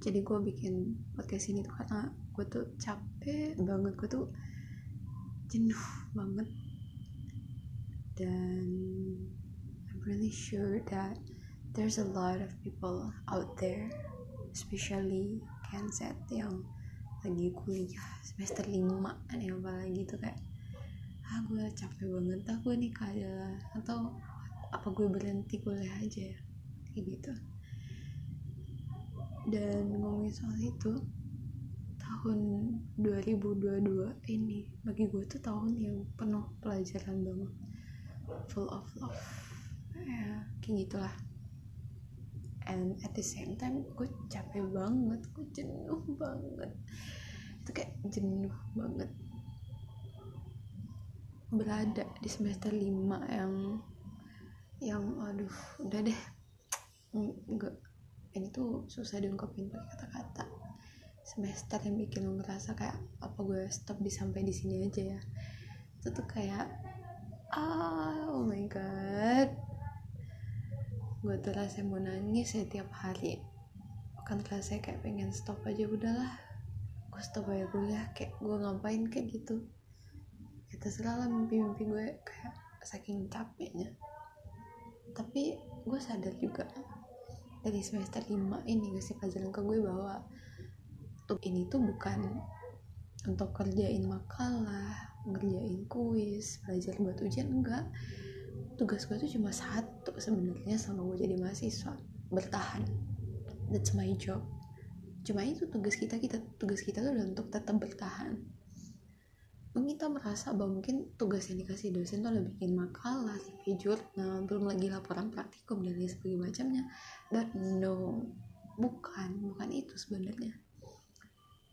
jadi gue bikin podcast ini tuh karena gue tuh capek banget gue tuh jenuh banget. Dan I'm really sure that there's a lot of people out there especially Kenset yang lagi kuliah semester 5 nih apalagi tuh kayak ah gue capek banget ah gue nikah aja atau apa gue berhenti kuliah aja? Ya kayak gitu dan ngomongin soal itu tahun 2022 ini bagi gue tuh tahun yang penuh pelajaran banget. Full of love. Ya kayak gitulah. And at the same time gue capek banget gue jenuh banget. Itu kayak jenuh banget. Berada di semester 5 yang yang aduh udah deh. Enggak ini tuh susah diungkapin pakai kata-kata. Semester yang bikin lo ngerasa kayak apa gue stop di sampai di sini aja ya? Itu tuh kayak ah oh my god. Gue tuh rasanya mau nangis setiap hari. Bukan rasanya kayak pengen stop aja udahlah gue stop aja kuliah kayak gue ngapain kayak gitu. Ya terserah lah mimpi-mimpi gue kayak saking capeknya. Tapi gue sadar juga dari semester 5 ini ngasih pelajaran ke gue bahwa tuh ini tuh bukan untuk kerjain makalah ngerjain kuis belajar buat ujian enggak. Tugas gue tuh cuma satu sebenarnya sama gue jadi mahasiswa bertahan. That's my job. Cuma itu tugas kita kita tugas kita tuh untuk tetap bertahan mungkin kita merasa bahwa mungkin tugas yang dikasih dosen tuh lebih bikin makalah, CV jurnal, belum lagi laporan praktikum dan lain sebagainya macamnya. But no, bukan, bukan itu sebenarnya.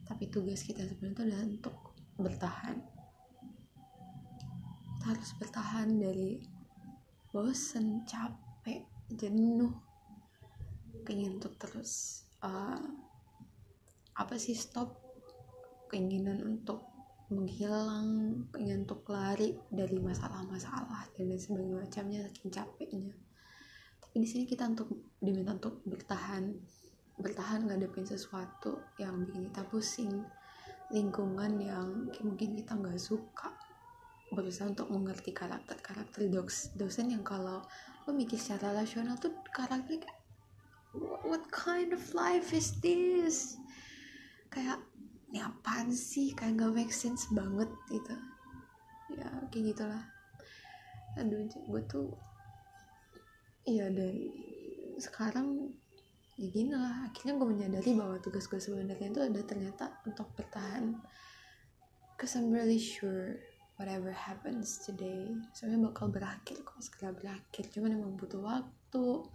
Tapi tugas kita sebenarnya adalah untuk bertahan. Kita harus bertahan dari bosen, capek, jenuh, keinginan untuk terus uh, apa sih stop keinginan untuk menghilang pengen untuk lari dari masalah-masalah dan lain sebagainya macamnya saking capeknya. Tapi di sini kita untuk diminta untuk bertahan bertahan ngadepin sesuatu yang bikin kita pusing lingkungan yang mungkin kita nggak suka berusaha untuk mengerti karakter-karakter dos dosen yang kalau lo mikir secara rasional tuh karakternya kayak what kind of life is this? Kayak ini apaan sih? Kayak gak make sense banget gitu. Ya kayak gitulah. Aduh gue tuh ya dari sekarang ya gini lah. Akhirnya gue menyadari bahwa tugas gue sebenarnya itu ada ternyata untuk bertahan. Cause I'm really sure whatever happens today sebenarnya bakal berakhir kok segera berakhir. Cuman emang butuh waktu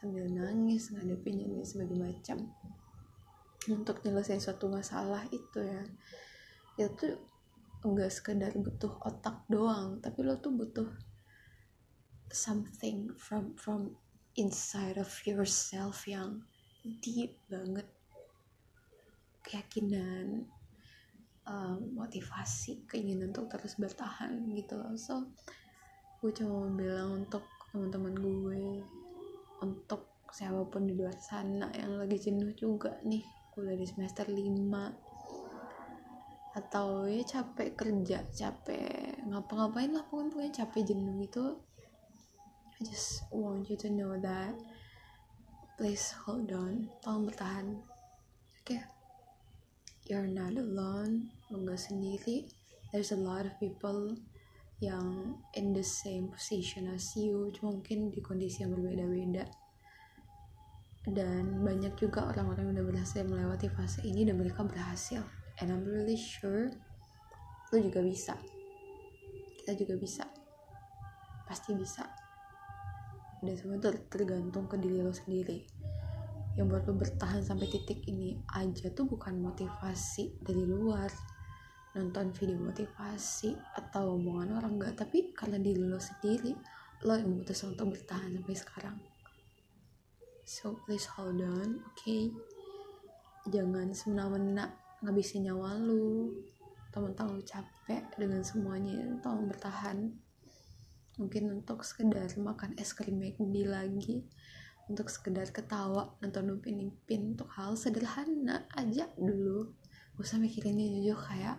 sambil nangis ngadepinnya dan sebagai macam untuk nyelesain suatu masalah itu ya. Itu enggak sekedar butuh otak doang tapi lo tuh butuh something from from inside of yourself yang deep banget. Keyakinan um, motivasi keinginan untuk terus bertahan gitu loh. So gue cuma mau bilang untuk teman-teman gue untuk siapa pun di luar sana yang lagi jenuh juga nih kuliah di semester 5 atau ya capek kerja capek ngapa-ngapain lah pokoknya, pokoknya capek jenuh gitu. I just want you to know that. Please hold on. Tolong bertahan. Oke okay? you're not alone. Lo gak sendiri. There's a lot of people yang in the same position as you. Cuma mungkin di kondisi yang berbeda-beda dan banyak juga orang-orang yang udah berhasil melewati fase ini dan mereka berhasil. And I'm really sure lo juga bisa. Kita juga bisa. Pasti bisa. Dan semua itu tergantung ke diri lo sendiri. Yang buat lo bertahan sampai titik ini aja tuh bukan motivasi dari luar. Nonton video motivasi atau omongan orang enggak tapi karena diri lo sendiri lo yang memutuskan untuk bertahan sampai sekarang so please hold on oke okay? jangan semena-mena ngabisin nyawa lu. Teman-teman lu capek dengan semuanya. Tolong bertahan. Mungkin untuk sekedar makan es krim McD lagi. Untuk sekedar ketawa nonton Upin Ipin. Untuk hal sederhana aja dulu. Gak usah mikirinnya jujur kayak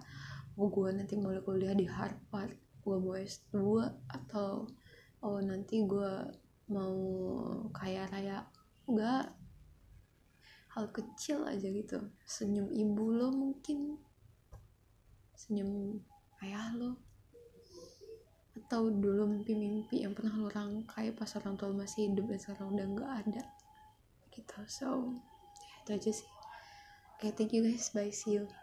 oh gue nanti mau kuliah di Harvard gue mau S2 atau oh nanti gue mau kaya raya enggak. Hal kecil aja gitu. Senyum ibu lo mungkin. Senyum ayah lo. Atau dulu mimpi-mimpi yang pernah lo rangkai pas orang tua masih hidup dan sekarang udah nggak ada. Gitu. So ya, itu aja sih. Oke okay, thank you guys. Bye see you